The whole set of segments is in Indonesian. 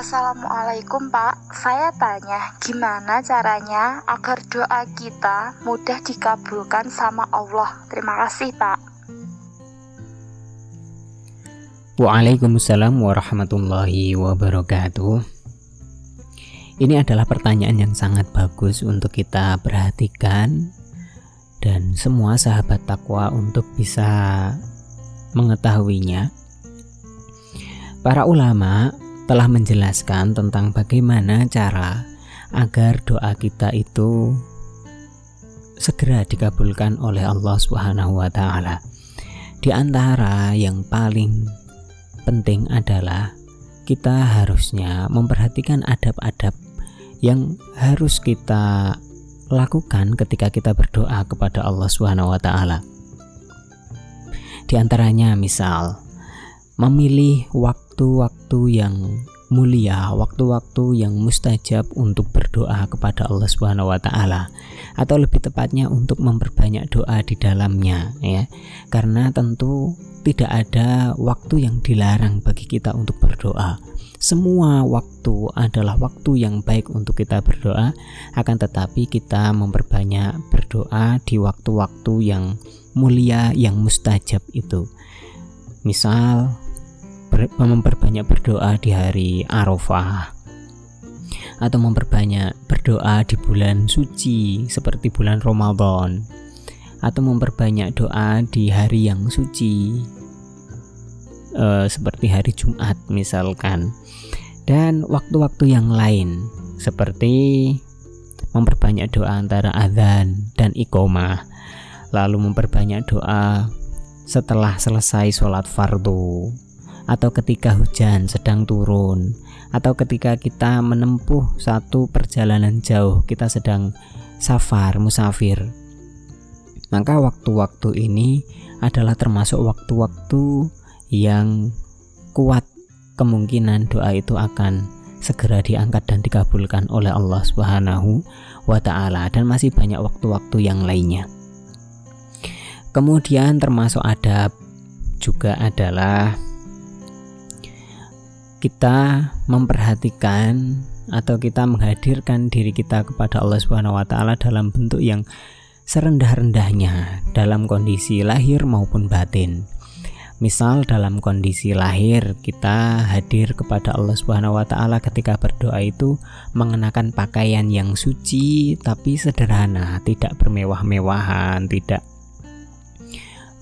Assalamualaikum Pak, saya tanya gimana caranya agar doa kita mudah dikabulkan sama Allah. Terima kasih Pak. Waalaikumsalam warahmatullahi wabarakatuh. Ini adalah pertanyaan yang sangat bagus untuk kita perhatikan dan semua sahabat takwa untuk bisa mengetahuinya. Para ulama telah menjelaskan tentang bagaimana cara agar doa kita itu segera dikabulkan oleh Allah Subhanahu wa taala. Di antara yang paling penting adalah kita harusnya memperhatikan adab-adab yang harus kita lakukan ketika kita berdoa kepada Allah Subhanahu wa taala. Di antaranya misal memilih waktu-waktu yang mulia, waktu-waktu yang mustajab untuk berdoa kepada Allah Subhanahu wa taala atau lebih tepatnya untuk memperbanyak doa di dalamnya ya. Karena tentu tidak ada waktu yang dilarang bagi kita untuk berdoa. Semua waktu adalah waktu yang baik untuk kita berdoa, akan tetapi kita memperbanyak berdoa di waktu-waktu yang mulia yang mustajab itu. Misal memperbanyak berdoa di hari Arafah. Atau memperbanyak berdoa di bulan suci seperti bulan Ramadan. Atau memperbanyak doa di hari yang suci e, seperti hari Jumat misalkan. Dan waktu-waktu yang lain seperti memperbanyak doa antara azan dan iqomah lalu memperbanyak doa setelah selesai sholat fardu atau ketika hujan sedang turun atau ketika kita menempuh satu perjalanan jauh kita sedang safar musafir maka waktu-waktu ini adalah termasuk waktu-waktu yang kuat kemungkinan doa itu akan segera diangkat dan dikabulkan oleh Allah Subhanahu wa taala dan masih banyak waktu-waktu yang lainnya. Kemudian termasuk adab juga adalah kita memperhatikan atau kita menghadirkan diri kita kepada Allah Subhanahu wa taala dalam bentuk yang serendah-rendahnya dalam kondisi lahir maupun batin. Misal dalam kondisi lahir kita hadir kepada Allah Subhanahu wa taala ketika berdoa itu mengenakan pakaian yang suci tapi sederhana, tidak bermewah-mewahan, tidak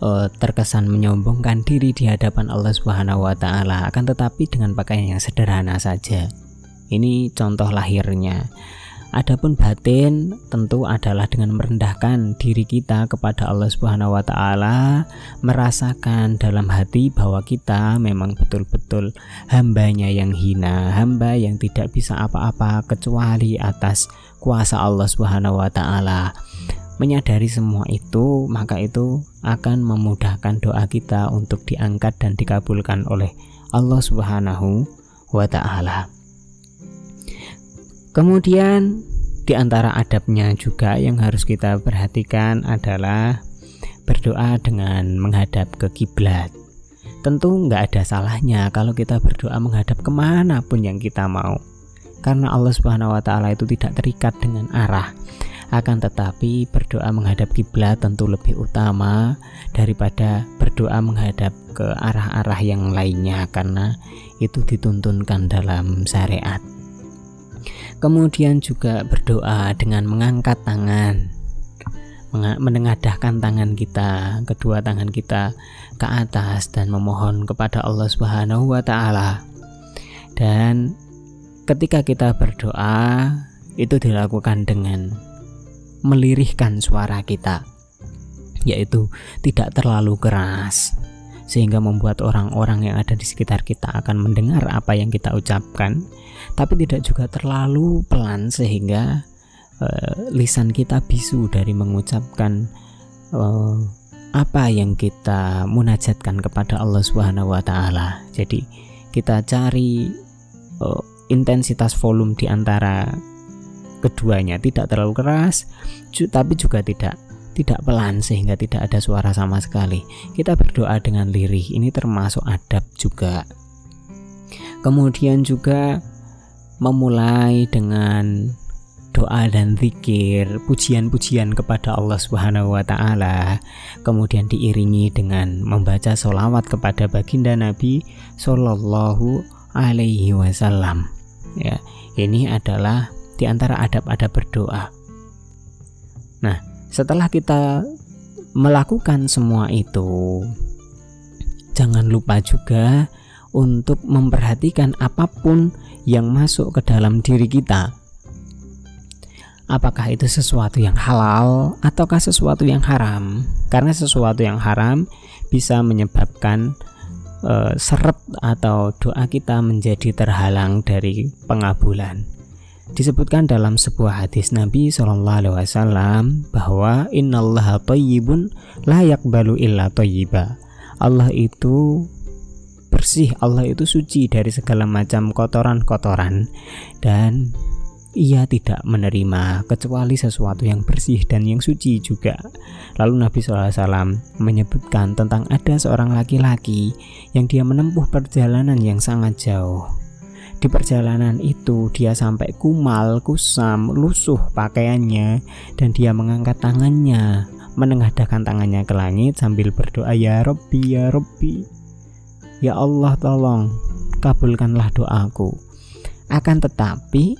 uh, terkesan menyombongkan diri di hadapan Allah Subhanahu wa taala akan tetapi dengan pakaian yang sederhana saja. Ini contoh lahirnya. Adapun batin tentu adalah dengan merendahkan diri kita kepada Allah Subhanahu wa taala, merasakan dalam hati bahwa kita memang betul-betul hambanya yang hina, hamba yang tidak bisa apa-apa kecuali atas kuasa Allah Subhanahu wa taala. Menyadari semua itu, maka itu akan memudahkan doa kita untuk diangkat dan dikabulkan oleh Allah Subhanahu wa taala. Kemudian di antara adabnya juga yang harus kita perhatikan adalah berdoa dengan menghadap ke kiblat. Tentu nggak ada salahnya kalau kita berdoa menghadap ke mana pun yang kita mau, karena Allah Subhanahu wa Ta'ala itu tidak terikat dengan arah, akan tetapi berdoa menghadap kiblat tentu lebih utama daripada berdoa menghadap ke arah-arah yang lainnya karena itu dituntunkan dalam syariat. Kemudian juga berdoa dengan mengangkat tangan, menengadahkan tangan kita, kedua tangan kita ke atas dan memohon kepada Allah Subhanahu wa taala. Dan ketika kita berdoa itu dilakukan dengan melirihkan suara kita, yaitu tidak terlalu keras, sehingga membuat orang-orang yang ada di sekitar kita akan mendengar apa yang kita ucapkan, tapi tidak juga terlalu pelan sehingga uh, lisan kita bisu dari mengucapkan uh, apa yang kita munajatkan kepada Allah Subhanahu wa taala. Jadi kita cari uh, intensitas volume di antara keduanya tidak terlalu keras tapi juga tidak tidak pelan sehingga tidak ada suara sama sekali. Kita berdoa dengan lirih. Ini termasuk adab juga. Kemudian juga memulai dengan doa dan zikir, pujian-pujian kepada Allah Subhanahu wa taala, kemudian diiringi dengan membaca solawat kepada baginda Nabi Shallallahu alaihi wasallam. Ya, ini adalah di antara adab-adab berdoa. Nah, setelah kita melakukan semua itu, jangan lupa juga untuk memperhatikan apa pun yang masuk ke dalam diri kita. Apakah itu sesuatu yang halal ataukah sesuatu yang haram? Karena sesuatu yang haram bisa menyebabkan uh, seret atau doa kita menjadi terhalang dari pengabulan disebutkan dalam sebuah hadis Nabi Shallallahu Alaihi Wasallam bahwa Innallaha tayyibun layak balu illa Allah itu bersih Allah itu suci dari segala macam kotoran-kotoran dan ia tidak menerima kecuali sesuatu yang bersih dan yang suci juga. Lalu Nabi SAW menyebutkan tentang ada seorang laki-laki yang dia menempuh perjalanan yang sangat jauh. Di perjalanan itu dia sampai kumal, kusam, lusuh pakaiannya dan dia mengangkat tangannya, menengadahkan tangannya ke langit sambil berdoa ya Robbi ya Robbi. Ya Allah tolong kabulkanlah doaku. Akan tetapi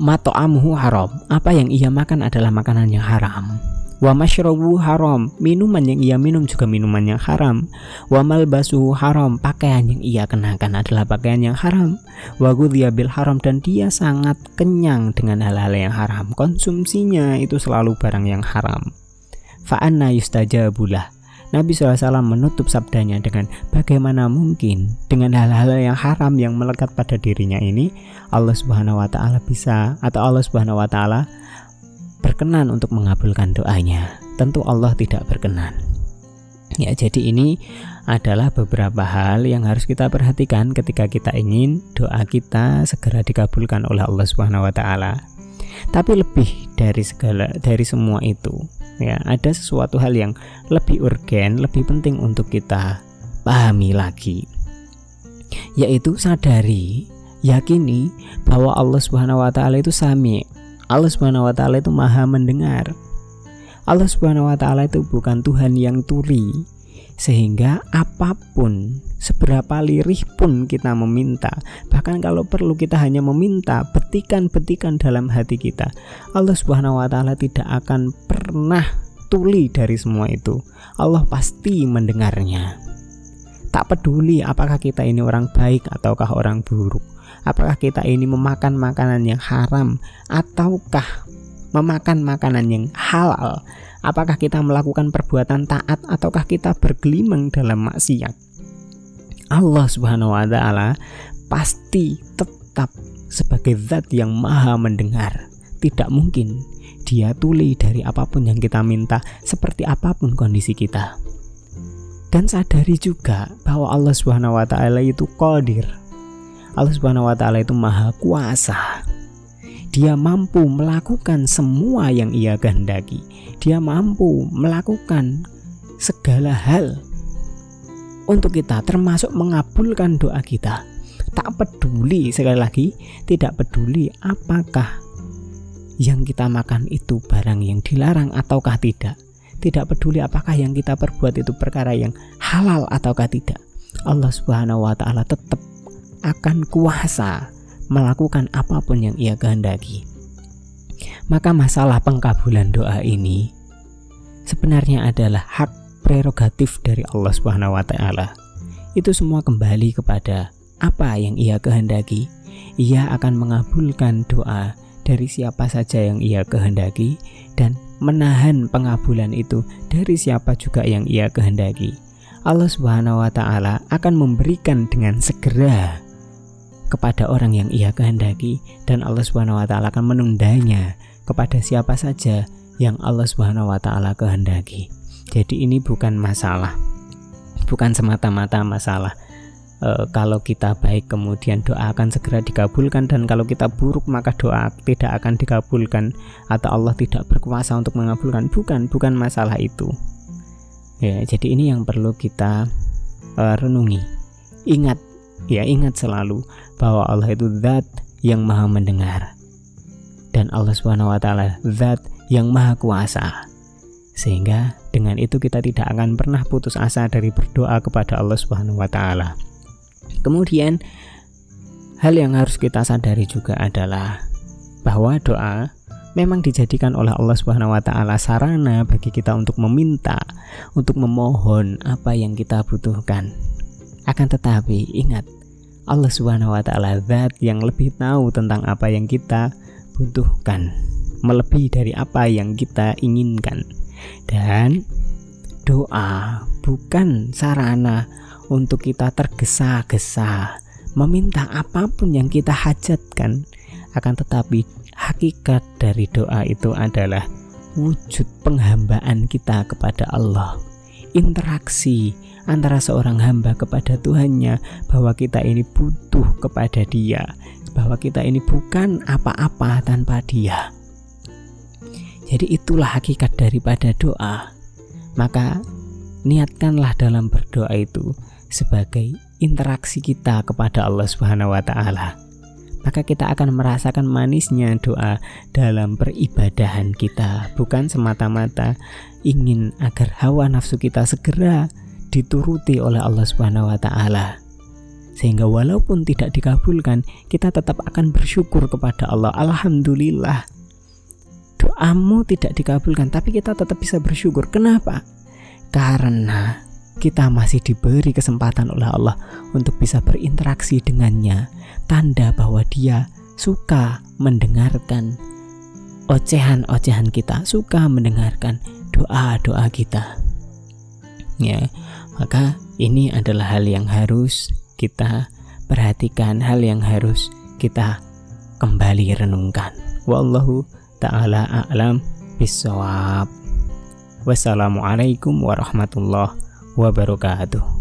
mato'amuhu haram apa yang ia makan adalah makanan yang haram wa masyrabu haram minuman yang ia minum juga minuman yang haram. Wa malbasuhu haram pakaian yang ia kenakan adalah pakaian yang haram. Wa bil haram dan dia sangat kenyang dengan hal-hal yang haram. Konsumsinya itu selalu barang yang haram. Fa'anna yustajabulah Nabi SAW menutup sabdanya dengan bagaimana mungkin dengan hal-hal yang haram yang melekat pada dirinya ini Allah Subhanahu wa taala bisa atau Allah Subhanahu wa taala berkenan untuk mengabulkan doanya. Tentu Allah tidak berkenan. Ya, jadi ini adalah beberapa hal yang harus kita perhatikan ketika kita ingin doa kita segera dikabulkan oleh Allah Subhanahu wa taala. Tapi lebih dari segala dari semua itu, ya ada sesuatu hal yang lebih urgen lebih penting untuk kita pahami lagi yaitu sadari yakini bahwa Allah Subhanahu wa taala itu sami Allah Subhanahu wa taala itu maha mendengar. Allah Subhanahu wa taala itu bukan Tuhan yang tuli. Sehingga apa pun seberapa lirih pun kita meminta bahkan kalau perlu kita hanya meminta betikan-betikan dalam hati kita Allah Subhanahu wa taala tidak akan pernah tuli dari semua itu. Allah pasti mendengarnya. Tak peduli apakah kita ini orang baik ataukah orang buruk apakah kita ini memakan makanan yang haram ataukah memakan makanan yang halal Apakah kita melakukan perbuatan taat ataukah kita bergelimang dalam maksiat? Allah Subhanahu wa taala pasti tetap sebagai zat yang maha mendengar. Tidak mungkin dia tuli dari apa pun yang kita minta, seperti apa pun kondisi kita. Dan sadari juga bahwa Allah Subhanahu wa taala itu qadir. Allah Subhanahu wa taala itu maha kuasa dia mampu melakukan semua yang ia kehendaki. Dia mampu melakukan segala hal untuk kita, termasuk mengabulkan doa kita. Tak peduli, sekali lagi, tidak peduli apakah yang kita makan itu barang yang dilarang ataukah tidak. Tidak peduli apakah yang kita perbuat itu perkara yang halal ataukah tidak. Allah Subhanahu wa taala tetap akan kuasa melakukan apa pun yang ia kehendaki. Maka masalah pengkabulan doa ini sebenarnya adalah hak prerogatif dari Allah Subhanahu wa taala. Itu semua kembali kepada apa yang ia kehendaki. Ia akan mengabulkan doa dari siapa saja yang ia kehendaki dan menahan pengabulan itu dari siapa juga yang ia kehendaki. Allah Subhanahu wa taala akan memberikan dengan segera kepada orang yang ia kehendaki dan Allah Subhanahu wa taala akan menundanya kepada siapa saja yang Allah Subhanahu wa taala kehendaki. Jadi ini bukan masalah. Bukan semata-mata masalah e, kalau kita baik kemudian doa akan segera dikabulkan dan kalau kita buruk maka doa tidak akan dikabulkan atau Allah tidak berkuasa untuk mengabulkan. Bukan, bukan masalah itu. Ya, jadi ini yang perlu kita e, renungi. Ingat Ya ingat selalu bahwa Allah itu zat yang maha mendengar dan Allah Subhanahu wa taala zat yang maha kuasa. Sehingga dengan itu kita tidak akan pernah putus asa dari berdoa kepada Allah Subhanahu wa taala. Kemudian hal yang harus kita sadari juga adalah bahwa doa memang dijadikan oleh Allah Subhanahu wa taala sarana bagi kita untuk meminta, untuk memohon apa yang kita butuhkan. Akan tetapi ingat, Allah Subhanahu wa taala zat yang lebih tahu tentang apa yang kita butuhkan, melebihi dari apa yang kita inginkan. Dan doa bukan sarana untuk kita tergesa-gesa meminta apa pun yang kita hajatkan akan tetapi hakikat dari doa itu adalah wujud penghambaan kita kepada Allah interaksi antara seorang hamba kepada Tuhannya bahwa kita ini butuh kepada dia bahwa kita ini bukan apa-apa tanpa dia jadi itulah hakikat daripada doa maka niatkanlah dalam berdoa itu sebagai interaksi kita kepada Allah Subhanahu wa taala. Maka kita akan merasakan manisnya doa dalam peribadahan kita, bukan semata-mata ingin agar hawa nafsu kita segera dituruti oleh Allah Subhanahu wa taala. Sehingga walaupun tidak dikabulkan, kita tetap akan bersyukur kepada Allah. Alhamdulillah. Doamu tidak dikabulkan, tapi kita tetap bisa bersyukur. Kenapa? Karena kita masih diberi kesempatan oleh Allah untuk bisa berinteraksi dengannya, tanda bahwa Dia suka mendengarkan ocehan-ocehan kita, suka mendengarkan doa-doa kita. Ya, maka ini adalah hal yang harus kita perhatikan, hal yang harus kita kembali renungkan. Wallahu taala a'lam bisawab. Wassalamualaikum warahmatullahi wabarakatuh.